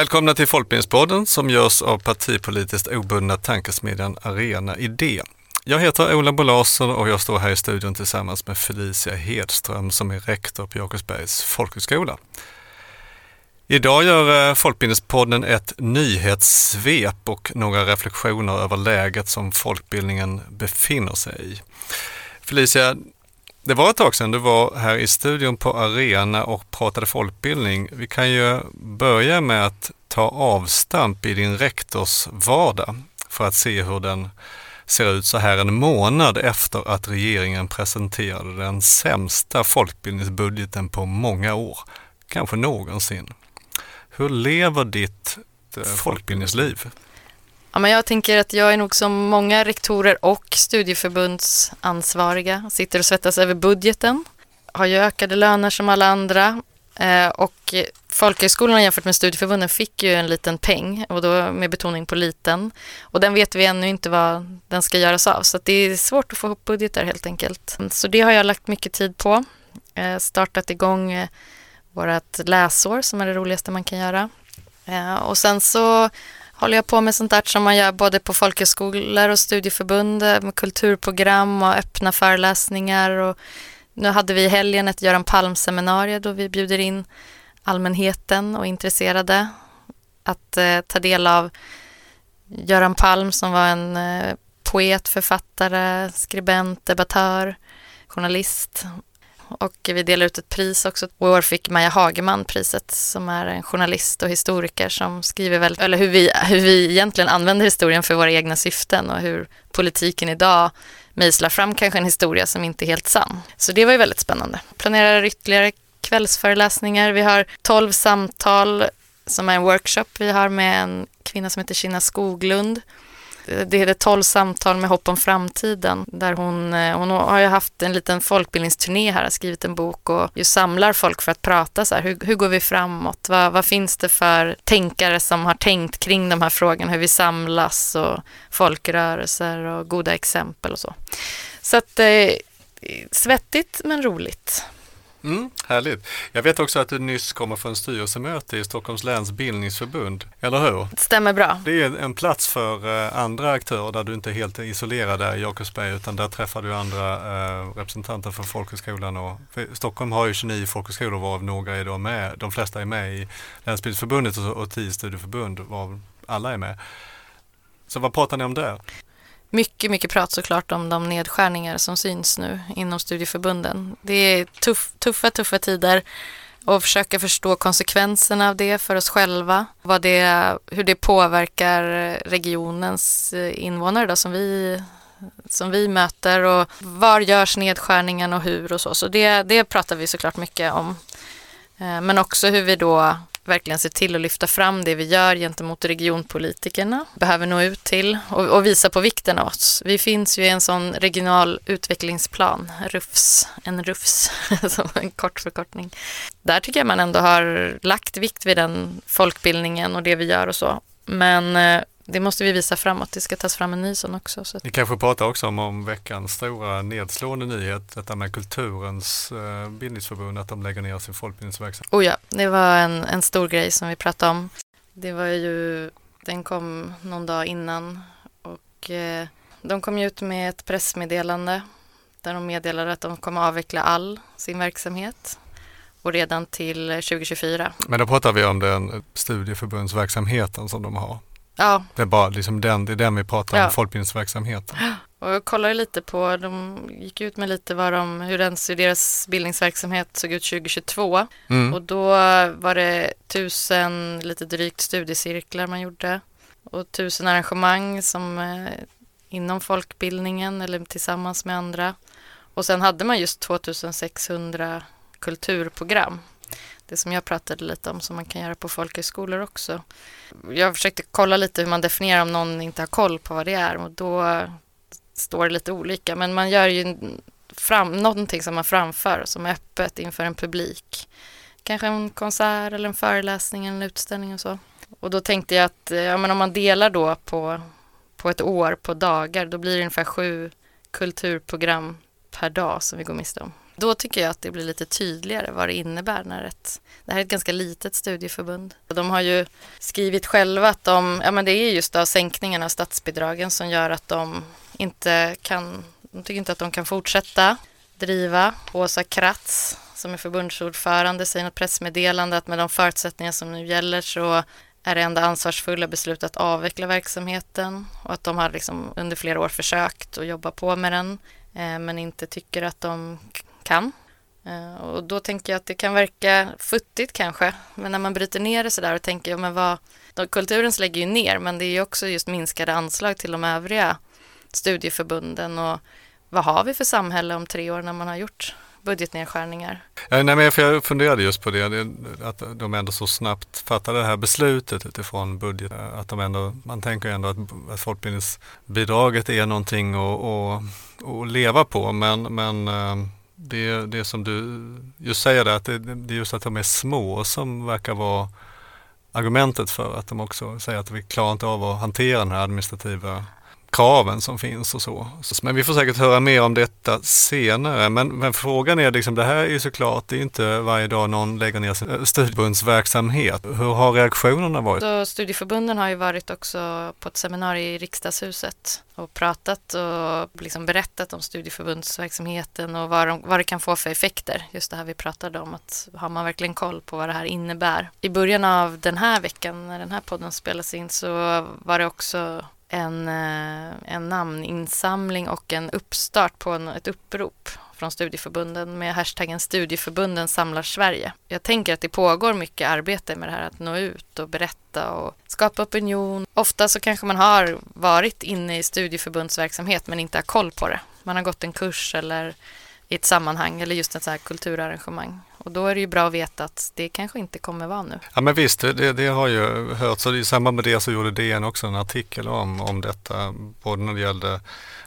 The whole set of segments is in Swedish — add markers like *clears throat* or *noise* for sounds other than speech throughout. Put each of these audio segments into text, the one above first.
Välkomna till Folkbildningspodden som görs av partipolitiskt obundna tankesmedjan Arena Idé. Jag heter Ola Bolaser och jag står här i studion tillsammans med Felicia Hedström som är rektor på Jakobsbergs folkhögskola. Idag gör eh, Folkbildningspodden ett nyhetssvep och några reflektioner över läget som folkbildningen befinner sig i. Felicia, det var ett tag sedan du var här i studion på Arena och pratade folkbildning. Vi kan ju börja med att ta avstamp i din rektors vardag för att se hur den ser ut så här en månad efter att regeringen presenterade den sämsta folkbildningsbudgeten på många år, kanske någonsin. Hur lever ditt eh, folkbildningsliv? Ja, men jag tänker att jag är nog som många rektorer och studieförbundsansvariga, sitter och svettas över budgeten, har ju ökade löner som alla andra. Eh, och folkhögskolorna jämfört med studieförbunden fick ju en liten peng och då med betoning på liten. Och den vet vi ännu inte vad den ska göras av så det är svårt att få ihop budgetar helt enkelt. Så det har jag lagt mycket tid på, eh, startat igång eh, vårt läsår som är det roligaste man kan göra. Eh, och sen så håller jag på med sånt där som man gör både på folkhögskolor och studieförbund eh, med kulturprogram och öppna föreläsningar. Och nu hade vi i helgen ett Göran Palm-seminarium då vi bjuder in allmänheten och intresserade att eh, ta del av Göran Palm som var en eh, poet, författare, skribent, debattör, journalist och vi delar ut ett pris också. Och I år fick Maja Hageman priset som är en journalist och historiker som skriver väl, eller hur vi, hur vi egentligen använder historien för våra egna syften och hur politiken idag mejslar fram kanske en historia som inte är helt sann. Så det var ju väldigt spännande. Planerar ytterligare kvällsföreläsningar. Vi har tolv samtal som är en workshop vi har med en kvinna som heter Kina Skoglund det heter 12 samtal med hopp om framtiden där hon, eh, hon har ju haft en liten folkbildningsturné här, har skrivit en bok och ju samlar folk för att prata så här, hur, hur går vi framåt? Vad, vad finns det för tänkare som har tänkt kring de här frågorna, hur vi samlas och folkrörelser och goda exempel och så. Så att eh, svettigt men roligt. Mm, härligt. Jag vet också att du nyss kommer från styrelsemöte i Stockholms läns bildningsförbund, eller hur? Det stämmer bra. Det är en plats för eh, andra aktörer där du inte är helt isolerad där i Jakobsberg utan där träffar du andra eh, representanter för folkhögskolan. Och, för Stockholm har ju 29 folkhögskolor varav några är då med, de flesta är med i Länsbildningsförbundet och, och 10 studieförbund varav alla är med. Så vad pratar ni om där? Mycket, mycket prat såklart om de nedskärningar som syns nu inom studieförbunden. Det är tuff, tuffa, tuffa tider och försöka förstå konsekvenserna av det för oss själva. Vad det, hur det påverkar regionens eh, invånare då, som, vi, som vi möter och var görs nedskärningen och hur och så. Så det, det pratar vi såklart mycket om. Eh, men också hur vi då verkligen se till att lyfta fram det vi gör gentemot regionpolitikerna, behöver nå ut till och, och, visa på vikten av oss. Vi finns ju i en sån regional utvecklingsplan, RUFS, en RUFS, *laughs* som en kort förkortning. Där tycker jag man ändå har lagt vikt vid den folkbildningen och det vi gör och så. Men eh, det måste vi visa framåt. Det ska tas fram en ny sån också. Så. Vi kanske pratar också om, om veckans stora nedslående nyhet, detta med Kulturens eh, bildningsförbund, att de lägger ner sin folkbildningsverksamhet. Oh ja, det var en, en stor grej som vi pratade om. Det var ju, den kom någon dag innan och eh, de kom ut med ett pressmeddelande där de meddelade att de kommer avveckla all sin verksamhet och redan till 2024. Men då pratar vi om den studieförbundsverksamheten som de har. Ja. Det är bara liksom den, det är den vi pratar om, ja. folkbildningsverksamheten. Och jag kollade lite på, de gick ut med lite vad de, hur den, deras bildningsverksamhet såg ut 2022. Mm. Och då var det tusen, lite drygt studiecirklar man gjorde. Och tusen arrangemang som eh, inom folkbildningen eller tillsammans med andra. Och sen hade man just 2600 kulturprogram det som jag pratade lite om som man kan göra på folkhögskolor också. Jag försökte kolla lite hur man definierar om någon inte har koll på vad det är och då står det lite olika. Men man gör ju fram, någonting som man framför som är öppet inför en publik. Kanske en konsert eller en föreläsning eller en utställning och så. Och då tänkte jag att ja, men om man delar då på, på ett år på dagar då blir det ungefär sju kulturprogram per dag som vi går miste om. Då tycker jag att det blir lite tydligare vad det innebär när ett, det här är ett ganska litet studieförbund. De har ju skrivit själva att de, ja men det är just av sänkningen av statsbidragen som gör att de inte kan, de tycker inte att de kan fortsätta driva. Åsa Kratz som är förbundsordförande säger i något pressmeddelande att med de förutsättningar som nu gäller så är det enda ansvarsfulla beslutet att avveckla verksamheten och att de har liksom under flera år försökt att jobba på med den eh, men inte tycker att de kan. Eh, och då tänker jag att det kan verka futtigt kanske, men när man bryter ner det sådär och tänker, ja, men vad, kulturen lägger ju ner, men det är ju också just minskade anslag till de övriga studieförbunden och vad har vi för samhälle om tre år när man har gjort budgetnedskärningar. Ja, nej, men jag funderade just på det, att de ändå så snabbt fattade det här beslutet utifrån budget. Att de ändå, man tänker ändå att, att folkbildningsbidraget är någonting att, att, att leva på men, men eh, det, det som du just säger där, att det, det är just att de är små som verkar vara argumentet för att de också säger att vi klarar inte av att hantera den här administrativa kraven som finns och så. Men vi får säkert höra mer om detta senare. Men, men frågan är liksom, det här är ju såklart, det är inte varje dag någon lägger ner sin eh, studieförbundsverksamhet. Hur har reaktionerna varit? Så studieförbunden har ju varit också på ett seminarium i riksdagshuset och pratat och liksom berättat om studieförbundsverksamheten och vad, de, vad det kan få för effekter. Just det här vi pratade om, att har man verkligen koll på vad det här innebär. I början av den här veckan, när den här podden spelas in, så var det också en, eh, en namninsamling och en uppstart på en, ett upprop från studieförbunden med hashtaggen studieförbunden samlar Sverige. Jag tänker att det pågår mycket arbete med det här att nå ut och berätta och skapa opinion. Ofta så kanske man har varit inne i studieförbundsverksamhet men inte har koll på det. Man har gått en kurs eller i ett sammanhang eller just ett så här kulturarrangemang. Och då är det ju bra att veta att det kanske inte kommer vara nu. Ja men visst, det, det har ju hört. Så i samband med det så gjorde DN också en artikel om, om detta. Både när det gällde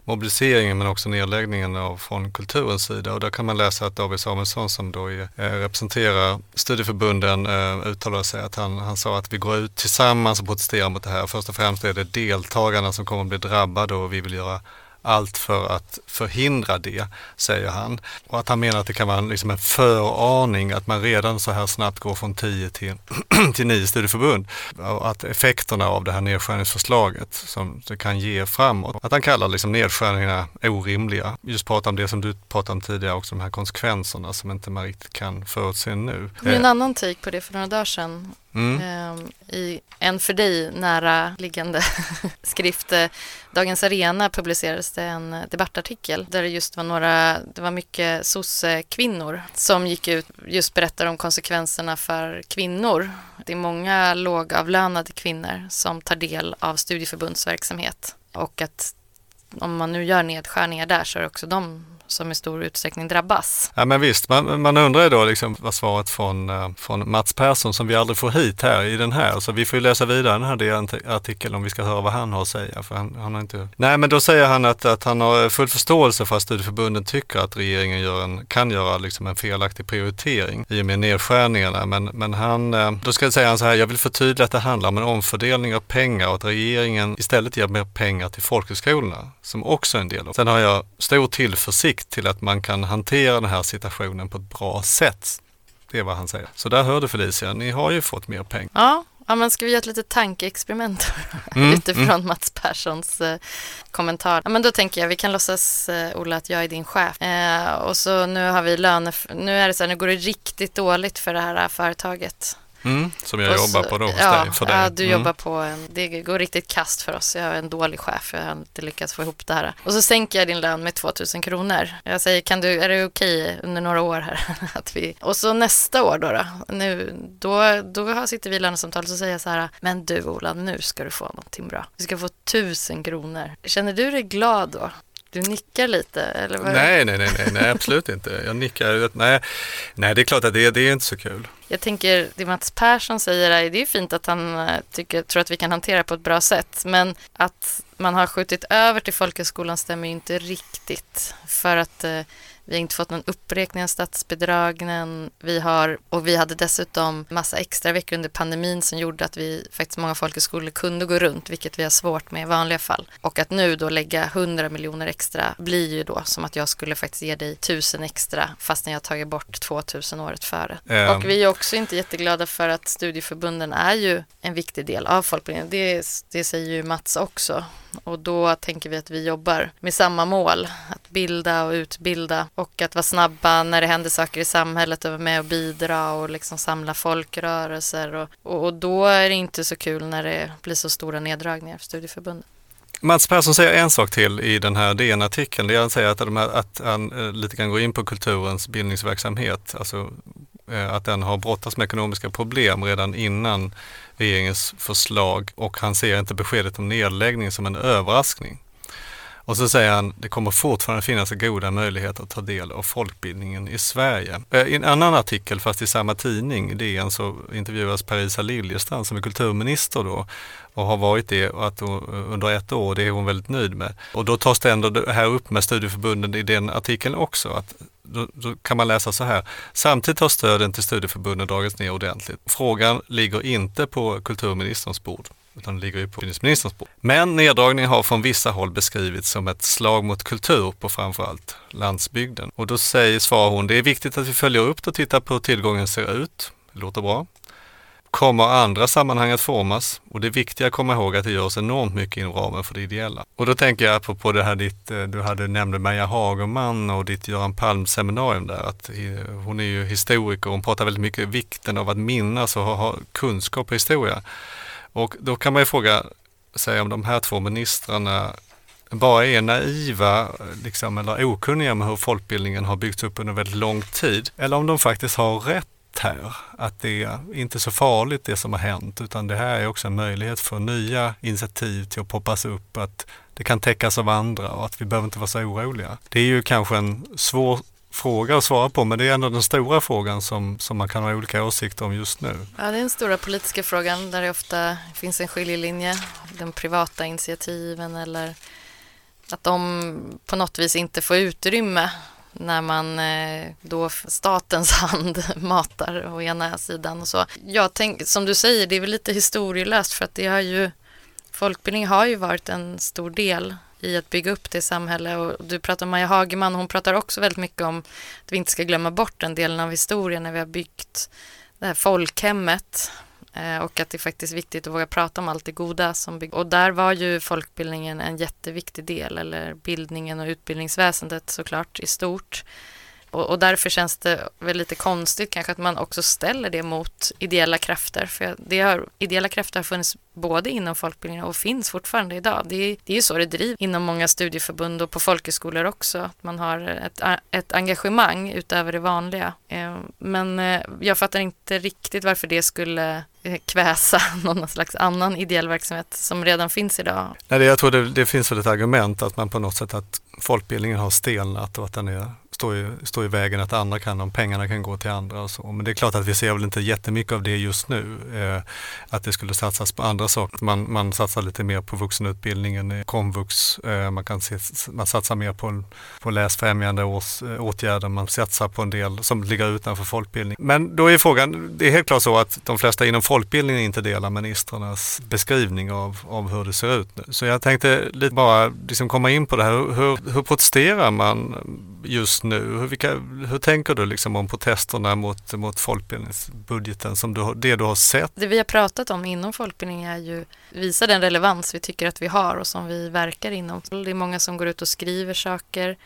mobiliseringen men också nedläggningen av, från kulturens sida. Och där kan man läsa att David Samuelsson som då är, eh, representerar studieförbunden eh, uttalade sig att han, han sa att vi går ut tillsammans och protesterar mot det här. Först och främst är det deltagarna som kommer att bli drabbade och vi vill göra allt för att förhindra det, säger han. Och att han menar att det kan vara liksom en föraning att man redan så här snabbt går från 10 till, *clears throat* till 9 studieförbund. Och att effekterna av det här nedskärningsförslaget som det kan ge framåt. Att han kallar liksom nedskärningarna orimliga. Just prata om det som du pratade om tidigare också, de här konsekvenserna som inte man riktigt kan förutse nu. Det kom en annan take på det för några dagar sedan Mm. Ehm, I en för dig nära liggande *laughs* skrift, eh, Dagens Arena, publicerades det en eh, debattartikel där det just var några, det var mycket sosse-kvinnor som gick ut just berättar om konsekvenserna för kvinnor. Det är många lågavlönade kvinnor som tar del av studieförbundsverksamhet och att om man nu gör nedskärningar där så är det också de som i stor utsträckning drabbas. Ja men visst, man, man undrar ju då liksom vad svaret från, eh, från Mats Persson som vi aldrig får hit här i den här. Så vi får ju läsa vidare den här artikeln om vi ska höra vad han har att säga. För han, han har inte... Nej men då säger han att, att han har full förståelse för att studieförbunden tycker att regeringen gör en, kan göra liksom en felaktig prioritering i och med nedskärningarna. Men, men han, eh, då ska jag säga han så här, jag vill förtydliga att det handlar om en omfördelning av pengar och att regeringen istället ger mer pengar till folkhögskolorna som också är en del av. Sen har jag stor tillförsikt till att man kan hantera den här situationen på ett bra sätt. Det är vad han säger. Så där hörde Felicia, ni har ju fått mer pengar. Ja, ja men ska vi göra ett litet tankeexperiment *laughs* mm, utifrån mm. Mats Perssons eh, kommentar? Ja, men då tänker jag, vi kan låtsas, eh, Ola, att jag är din chef. Eh, och så nu har vi löne... Nu är det så här, nu går det riktigt dåligt för det här företaget. Mm, som jag så, jobbar på då hos ja, dig, för dig. Ja, du mm. jobbar på en, det går riktigt kast för oss. Jag är en dålig chef, jag har inte lyckats få ihop det här. Och så sänker jag din lön med 2000 kronor. Jag säger, kan du, är det okej okay under några år här? *laughs* att vi... Och så nästa år då, då, nu, då, då sitter vi i lönesamtal och så säger jag så här, men du Ola, nu ska du få någonting bra. Du ska få 1000 kronor. Känner du dig glad då? Du nickar lite, eller vad? Nej, nej, nej, nej, nej absolut inte. Jag nickar. Nej, nej, det är klart att det, det är inte så kul. Jag tänker, det Mats Persson säger är, det är fint att han eh, tycker, tror att vi kan hantera på ett bra sätt, men att man har skjutit över till folkhögskolan stämmer ju inte riktigt. För att eh, vi har inte fått någon uppräkning av statsbidragen. Vi har, och vi hade dessutom massa extra veckor under pandemin som gjorde att vi faktiskt många folkhögskolor kunde gå runt, vilket vi har svårt med i vanliga fall. Och att nu då lägga 100 miljoner extra blir ju då som att jag skulle faktiskt ge dig 1000 extra fastän jag tagit bort 2000 året före. Mm. Och vi är också inte jätteglada för att studieförbunden är ju en viktig del av folkbildningen. Det, det säger ju Mats också. Och då tänker vi att vi jobbar med samma mål, utbilda bilda och utbilda och att vara snabba när det händer saker i samhället och vara med och bidra och liksom samla folkrörelser. Och, och, och då är det inte så kul när det blir så stora neddragningar för studieförbunden. Mats Persson säger en sak till i den här DN-artikeln. Det är att han säger att, de här, att han eh, lite grann går in på kulturens bildningsverksamhet. Alltså eh, att den har brottats med ekonomiska problem redan innan regeringens förslag och han ser inte beskedet om nedläggning som en överraskning. Och så säger han, det kommer fortfarande finnas goda möjligheter att ta del av folkbildningen i Sverige. Eh, I en annan artikel, fast i samma tidning, DN, så intervjuas Parisa Liljestrand som är kulturminister då och har varit det att eh, under ett år. Det är hon väldigt nöjd med. Och då tas det ändå här upp med studieförbunden i den artikeln också. Att då, då, kan man läsa så här. Samtidigt har stöden till studieförbunden dragits ner ordentligt. Frågan ligger inte på kulturministerns bord utan det ligger ju på utbildningsministerns bord. Men neddragningen har från vissa håll beskrivits som ett slag mot kultur på framförallt landsbygden. Och då säger, svarar hon, det är viktigt att vi följer upp det och tittar på hur tillgången ser ut. Det låter bra kommer andra sammanhang att formas och det är att komma ihåg att det görs enormt mycket inom ramen för det ideella. Och då tänker jag på det här ditt, eh, du hade nämnde Maja Hagerman och ditt Göran Palm seminarium där, att hon är ju historiker och hon pratar väldigt mycket om vikten av att minnas och ha kunskap på historia. Och då kan man ju fråga sig om de här två ministrarna bara är naiva liksom, eller okunniga med hur folkbildningen har byggts upp under väldigt lång tid. Eller om de faktiskt har rätt här. Att det är inte så farligt det som har hänt utan det här är också en möjlighet för nya initiativ till att poppas upp. Att det kan täckas av andra och att vi behöver inte vara så oroliga. Det är ju kanske en svår fråga att svara på men det är ändå den stora frågan som, som man kan ha olika åsikter om just nu. Ja, det är den stora politiska frågan där det ofta finns en skiljelinje. De privata initiativen eller att de på något vis inte får utrymme när man eh, då statens *laughs* hand matar å ena sidan och så. Jag tänk, som du säger, det är väl lite historielöst för att det har ju folkbildning har ju varit en stor del i att bygga upp det samhälle och du pratar om Maja Hagerman, hon pratar också väldigt mycket om att vi inte ska glömma bort den delen av historien när vi har byggt det här folkhemmet eh, och att det är faktiskt viktigt att våga prata om allt det goda som bygger. Och där var ju folkbildningen en jätteviktig del, eller bildningen och utbildningsväsendet såklart i stort. Och, och, därför känns det väl lite konstigt kanske att man också ställer det mot ideella krafter. För det har, ideella krafter har funnits både inom folkbildningen och finns fortfarande idag. Det är, det är ju så det drivs inom många studieförbund och på folkhögskolor också. Att man har ett, ett engagemang utöver det vanliga. Eh, men eh, jag fattar inte riktigt varför det skulle eh, kväsa *laughs* någon slags annan ideell verksamhet som redan finns idag. Nej, jag tror det, det finns väl ett argument att man på något sätt att folkbildningen har stelnat och att den är står i, står i vägen att andra kan, om pengarna kan gå till andra och så. Men det är klart att vi ser väl inte jättemycket av det just nu. Eh, att det skulle satsas på andra saker. Man, man satsar lite mer på vuxenutbildningen, eh, komvux, eh, man, kan se, man satsar mer på, på läsfrämjande års, eh, åtgärder, man satsar på en del som ligger utanför folkbildning. Men då är frågan, det är helt klart så att de flesta inom folkbildningen inte delar ministrarnas beskrivning av, av hur det ser ut nu. Så jag tänkte lite bara liksom komma in på det här, hur, hur protesterar man just nu? Hur, vilka, hur tänker du liksom om protesterna mot, mot folkbildningsbudgeten, som du, det du har sett? Det vi har pratat om inom folkbildning är ju visa den relevans vi tycker att vi har och som vi verkar inom. Det är många som går ut och skriver saker,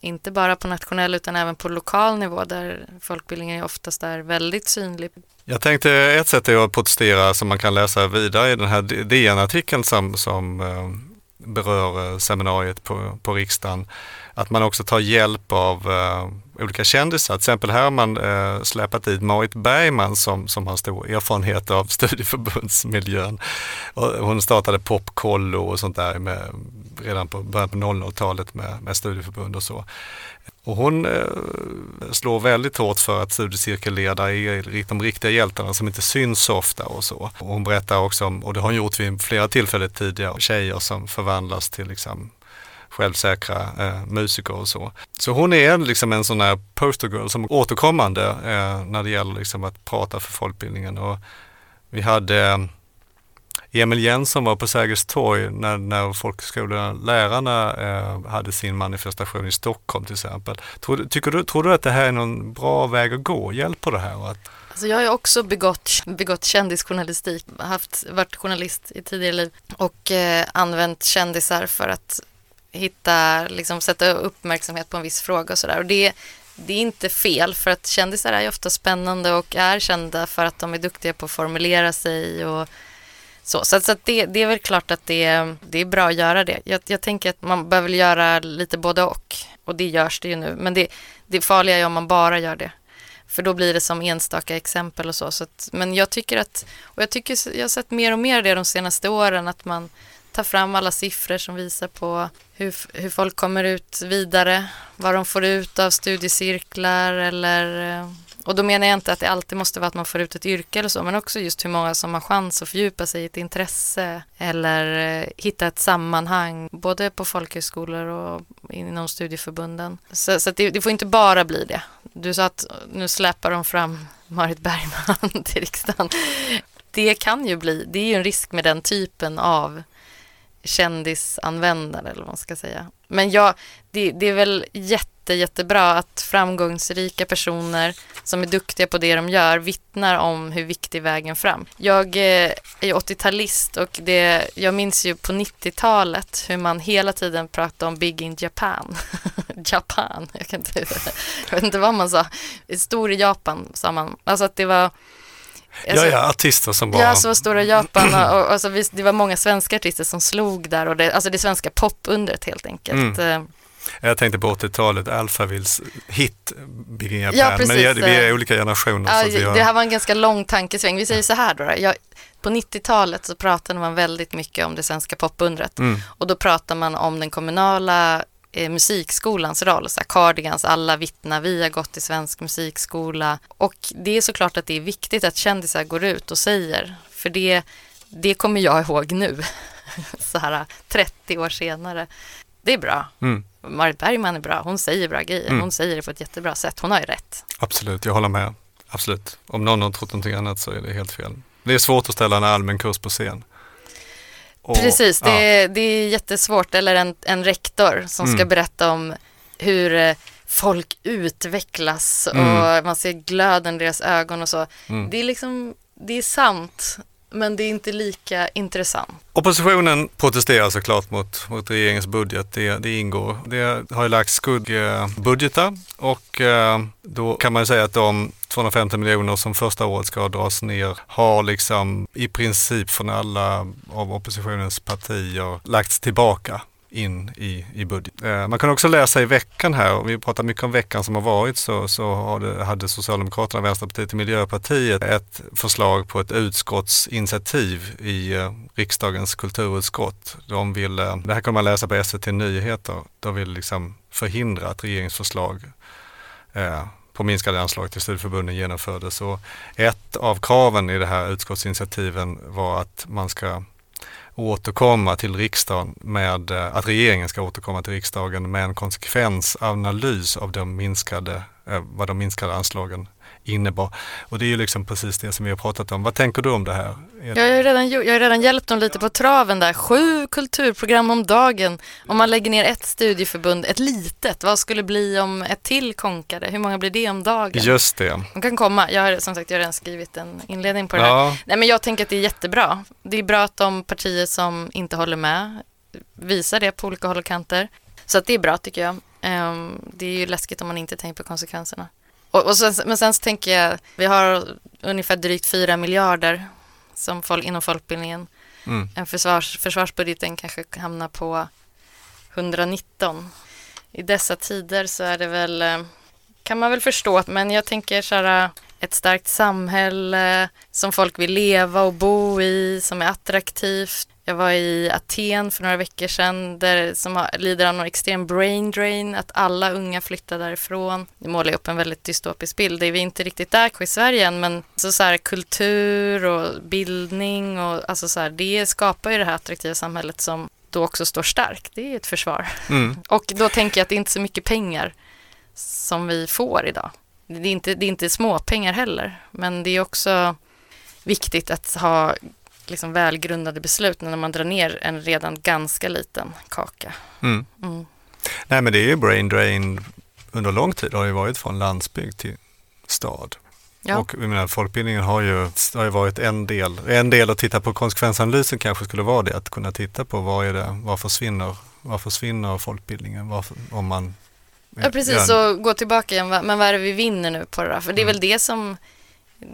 inte bara på nationell utan även på lokal nivå där folkbildningen oftast är väldigt synlig. Jag tänkte ett sätt är att protestera som man kan läsa vidare i den här DN-artikeln som, som eh, berör eh, seminariet på, på riksdagen att man också tar hjälp av uh, olika kändisar. Till exempel här har man uh, släpat dit Marit Bergman som, som har stor erfarenhet av *laughs* studieförbundsmiljön. Och hon startade Popkollo och sånt där med, redan på början på 00-talet med, med studieförbund och så. Och hon eh, slår väldigt hårt för att studiecirkelledare är de riktiga hjältarna som inte syns så ofta och så. Och hon berättar också om, och det har hon gjort vid flera tillfällen tidigare, tjejer som förvandlas till liksom självsäkra eh, musiker och så. Så hon är liksom en sån här poster girl som återkommande eh, när det gäller liksom att prata för folkbildningen. Och vi hade eh, Emil Jensson var på Sergels torg när, när folkhögskolelärarna eh, hade sin manifestation i Stockholm till exempel. Tror, tycker du, tror du att det här är någon bra väg att gå? Hjälper det här? Att... Alltså jag har ju också begått, begått kändisjournalistik, haft, varit journalist i tidigare liv och eh, använt kändisar för att hitta, liksom sätta uppmärksamhet på en viss fråga och sådär. Och det, det är inte fel för att kändisar är ju ofta spännande och är kända för att de är duktiga på att formulera sig och så, så, så det, det, är väl klart att det, det är bra att göra det. Jag, jag, tänker att man behöver göra lite både och. Och det görs det ju nu. Men det, det farliga är om man bara gör det. För då blir det som enstaka exempel och så. så att, men jag tycker att, och jag tycker jag har sett mer och mer det de senaste åren, att man ta fram alla siffror som visar på hur, hur folk kommer ut vidare, vad de får ut av studiecirklar eller eh, och då menar jag inte att det alltid måste vara att man får ut ett yrke eller så, men också just hur många som har chans att fördjupa sig i ett intresse eller eh, hitta ett sammanhang, både på folkhögskolor och inom studieförbunden. Så, så det, det, får inte bara bli det. Du sa att nu släpar de fram Marit Bergman *laughs* till riksdagen. Det kan ju bli, det är ju en risk med den typen av kändisanvändare eller vad man ska säga. Men ja, det, det är väl jätte, jättebra att framgångsrika personer som är duktiga på det de gör vittnar om hur viktig vägen fram. Jag eh, är 80-talist och det, jag minns ju på 90-talet hur man hela tiden pratade om Big in Japan. *laughs* Japan, jag, kan inte, *laughs* jag vet inte vad man sa. Stor i Japan sa man. Alltså att det var Alltså, ja, ja, artister som var... Ja, så var stora Japan och, och alltså, det var många svenska artister som slog där och det, alltså det svenska popundret helt enkelt. Mm. Eh, jag tänkte på 80-talet, Alphavilles hit Big in Japan, ja, men vi är, vi är olika generationer. Ja, har... Det här var en ganska lång tankesväng. Vi säger så här då, jag, på 90-talet så pratade man väldigt mycket om det svenska popundret mm. och då pratar man om den kommunala eh, musikskolans roll. Så här, Cardigans, alla vittnar, vi har gått i svensk musikskola. Och det är såklart att det är viktigt att kändisar går ut och säger, för det, det kommer jag ihåg nu, *laughs* så här 30 år senare. Det är bra. Mm. Marit Bergman är bra, hon säger bra grejer, mm. hon säger det på ett jättebra sätt, hon har ju rätt. Absolut, jag håller med. Absolut. Om någon har trott någonting annat så är det helt fel. Det är svårt att ställa en allmän kurs på scen. Och, Precis, det, ja. är, det är jättesvårt. Eller en, en rektor som mm. ska berätta om hur eh, folk utvecklas och mm. man ser glöden i deras ögon och så. Mm. Det är liksom, det är sant men det är inte lika intressant. Oppositionen protesterar såklart mot, mot regeringens budget, det, det ingår. Det har ju lagts skuggbudgetar och eh, då kan man säga att de 250 miljoner som första året ska dras ner har liksom i princip från alla av oppositionens partier lagts tillbaka in i, i budget. Eh, man kan också läsa i veckan här, och vi pratar mycket om veckan som har varit, så, så hade, hade Socialdemokraterna, Vänsterpartiet och Miljöpartiet ett förslag på ett utskottsinitiativ i eh, riksdagens kulturutskott. De vill, eh, det här kan man läsa på SVT Nyheter, de vill liksom förhindra att regeringsförslag eh, på minskade anslag till studieförbunden genomfördes. Och ett av kraven i det här utskottsinitiativen var att man ska återkomma till riksdagen med, eh, att regeringen ska återkomma till riksdagen med en konsekvensanalys av de minskade, eh, vad de minskade anslagen innebar. Och det är ju liksom precis det som vi har pratat om. Vad tänker du om det här? Jag har redan, jag har redan hjälpt dem lite på traven där. Sju kulturprogram om dagen. Om man lägger ner ett studieförbund, ett litet, vad skulle bli om ett till konkade? Hur många blir det om dagen? Just det. De kan komma. Jag har som sagt jag har redan skrivit en inledning på det ja. här. Nej, men jag tänker att det är jättebra. Det är bra att de partier som inte håller med visar det på olika håll och kanter. Så att det är bra tycker jag. Ehm, det är ju läskigt om man inte tänker på konsekvenserna. Och, och sen, men sen så tänker jag, vi har ungefär drygt 4 miljarder som folk, inom folkbildningen. Mm. En försvars, försvarsbudgeten kanske hamnar på 119. I dessa tider så är det väl, eh, kan man väl förstå, men jag tänker så här, ett starkt samhälle som folk vill leva och bo i, som är attraktivt. Jag var i Aten för några veckor sedan där, som har, lider av någon extrem brain drain, att alla unga flyttar därifrån. Det målar upp en väldigt dystopisk bild. Det är vi inte riktigt där i Sverige än, men så, så här, kultur och bildning och alltså så här, det skapar ju det här attraktiva samhället som då också står starkt. Det är ett försvar. Mm. *laughs* Och då tänker jag att det är inte så mycket pengar som vi får idag. Det är inte, det är inte småpengar heller, men det är också viktigt att ha liksom välgrundade beslut när man drar ner en redan ganska liten kaka. Mm. Mm. Nej men det är ju brain drain under lång tid har ju varit från landsbygd till stad. Ja. Och jag menar, folkbildningen har ju, har ju varit en del. En del att titta på konsekvensanalysen kanske skulle vara det, att kunna titta på vad är det, vad försvinner, vad försvinner folkbildningen varför, om man Ja, precis. Så gå tillbaka igen. Men vad är det vi vinner nu på det då? För det är Mm. väl det som...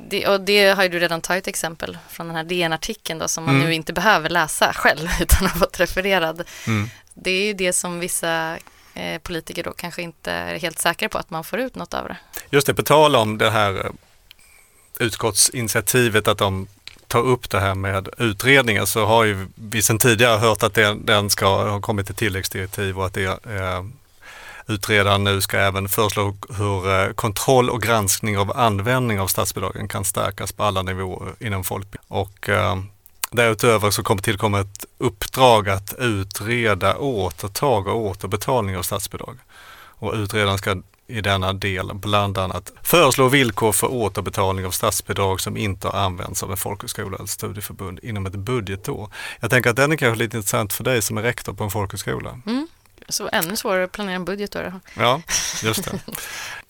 Det, och det har ju du redan tagit exempel från den här DN-artikeln då, som man Mm. nu inte behöver läsa själv *laughs* utan har fått refererad. Mm. Det är ju det som vissa eh, politiker då kanske inte är helt säkra på att man får ut något av det. Just det, på tal om det här eh, utskottsinitiativet att de tar upp det här med utredningen så har ju vi sedan tidigare hört att den, den ska ha kommit ett tilläggsdirektiv och att det, eh, utredaren nu ska även föreslå hur eh, kontroll och granskning av användning av statsbidragen kan stärkas på alla nivåer inom folkbildning. Och eh, därutöver så kommer tillkomma ett uppdrag att utreda återtag och återbetalning av statsbidrag. Och utredaren ska i denna del bland annat föreslå villkor för återbetalning av statsbidrag som inte har använts av en folkhögskola eller studieförbund inom ett budgetår. Jag tänker att den är kanske lite intressant för dig som är rektor på en folkhögskola. Mm. Så ännu svårare att planera en budget då. Ja, just det.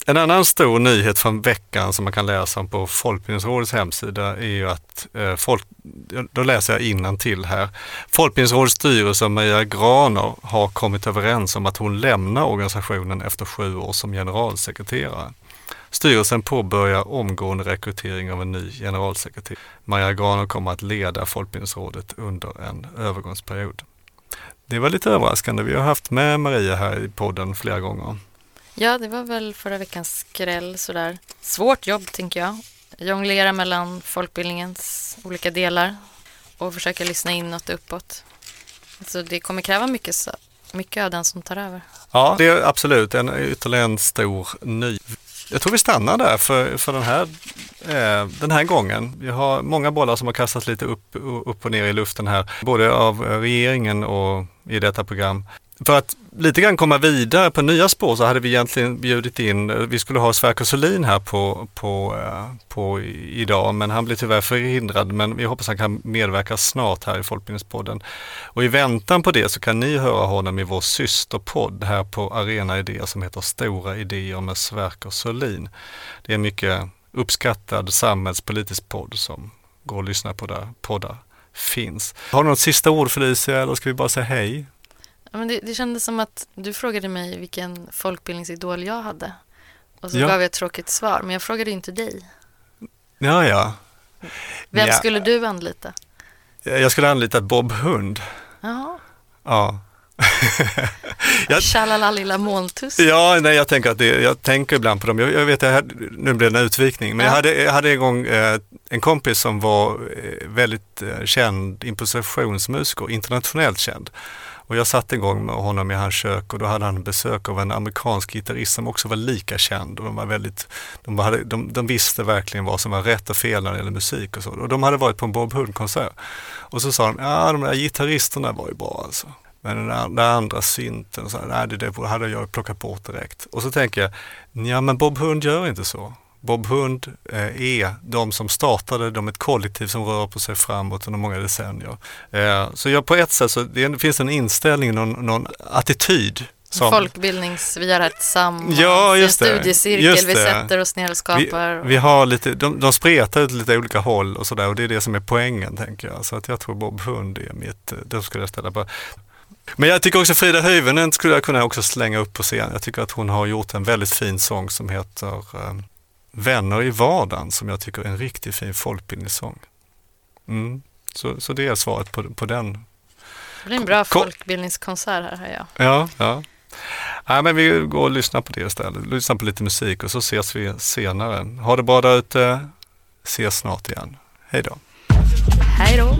En annan stor nyhet från veckan som man kan läsa om på Folkbildningsrådets hemsida är ju att, eh, folk, då läser jag till här. Folkbildningsrådets styrelse Maria Graner har kommit överens om att hon lämnar organisationen efter sju år som generalsekreterare. Styrelsen påbörjar omgående rekrytering av en ny generalsekreterare. Maria Graner kommer att leda Folkbildningsrådet under en övergångsperiod. Det var lite överraskande. Vi har haft med Maria här i podden flera gånger. Ja, det var väl förra veckans skräll sådär. Svårt jobb tänker jag. Jonglera mellan folkbildningens olika delar och försöka lyssna inåt och uppåt. Så det kommer kräva mycket, mycket av den som tar över. Ja, det är absolut en ytterligare en stor ny. Jag tror vi stannar där för, för den, här, eh, den här gången. Vi har många bollar som har kastats lite upp, upp och ner i luften här, både av regeringen och i detta program. För att lite grann komma vidare på nya spår så hade vi egentligen bjudit in, vi skulle ha Sverker Solin här på, på, eh, på idag, men han blev tyvärr förhindrad. Men vi hoppas han kan medverka snart här i Folkbildningspodden. Och i väntan på det så kan ni höra honom i vår systerpodd här på Arena Idéer som heter Stora Idéer med Sverker Solin. Det är en mycket uppskattad samhällspolitisk podd som går att lyssna på där poddar finns. Har du något sista ord Felicia eller ska vi bara säga hej? Ja, men det, det kändes som att du frågade mig vilken folkbildningsidol jag hade. Och så Ja. gav jag ett tråkigt svar, men jag frågade inte dig. Ja, ja. Vem Ja. skulle du anlita? Jag skulle anlita Bob Hund. Jaha, Ja. *laughs* Jag- tjalala lilla molntuss. Ja, nej, jag tänker att det, jag tänker ibland på dem. Jag, jag vet, jag hade, nu blev det en utvikning, men Ja. jag, hade, jag hade en gång eh, en kompis som var eh, väldigt eh, känd impositionsmusiker, internationellt känd. Och jag satt en gång med honom i hans kök och då hade han besök av en amerikansk gitarrist som också var lika känd. Och de, var väldigt, de, hade, de, de visste verkligen vad som var rätt och fel när det gäller musik och så. Och de hade varit på en Bob Hund-konsert. Och så sa de, ja de där gitarristerna var ju bra alltså. Men den där, den andra synten, så, nej, det, det hade jag plockat bort direkt. Och så tänker jag, ja men Bob Hund gör inte så. Bob Hund eh, är de som startade, de är ett kollektiv som rör på sig framåt under många decennier. Eh, så jag på ett sätt så det finns en inställning, någon, någon attityd. Som, Folkbildnings, vi gör det här tillsammans, Ja, en det. studiecirkel, vi det. sätter oss ner och vi, skapar. vi har lite, de, de spretar ut lite olika håll och sådär och det är det som är poängen tänker jag. Så att jag tror Bob Hund är mitt, eh, då skulle jag ställa på. Men jag tycker också Frida Hyvönen skulle jag kunna också slänga upp på scen. Jag tycker att hon har gjort en väldigt fin sång som heter Vänner i vardagen som jag tycker är en riktigt fin folkbildningssång. Mm. Så, så det är svaret på, på den. Det blir en bra Ko- folkbildningskonsert här, hör jag. Ja, ja. Nej, men vi går och lyssnar på det istället. Lyssnar på lite musik och så ses vi senare. Ha det bra där ute. Ses snart igen. Hej då. Hej då!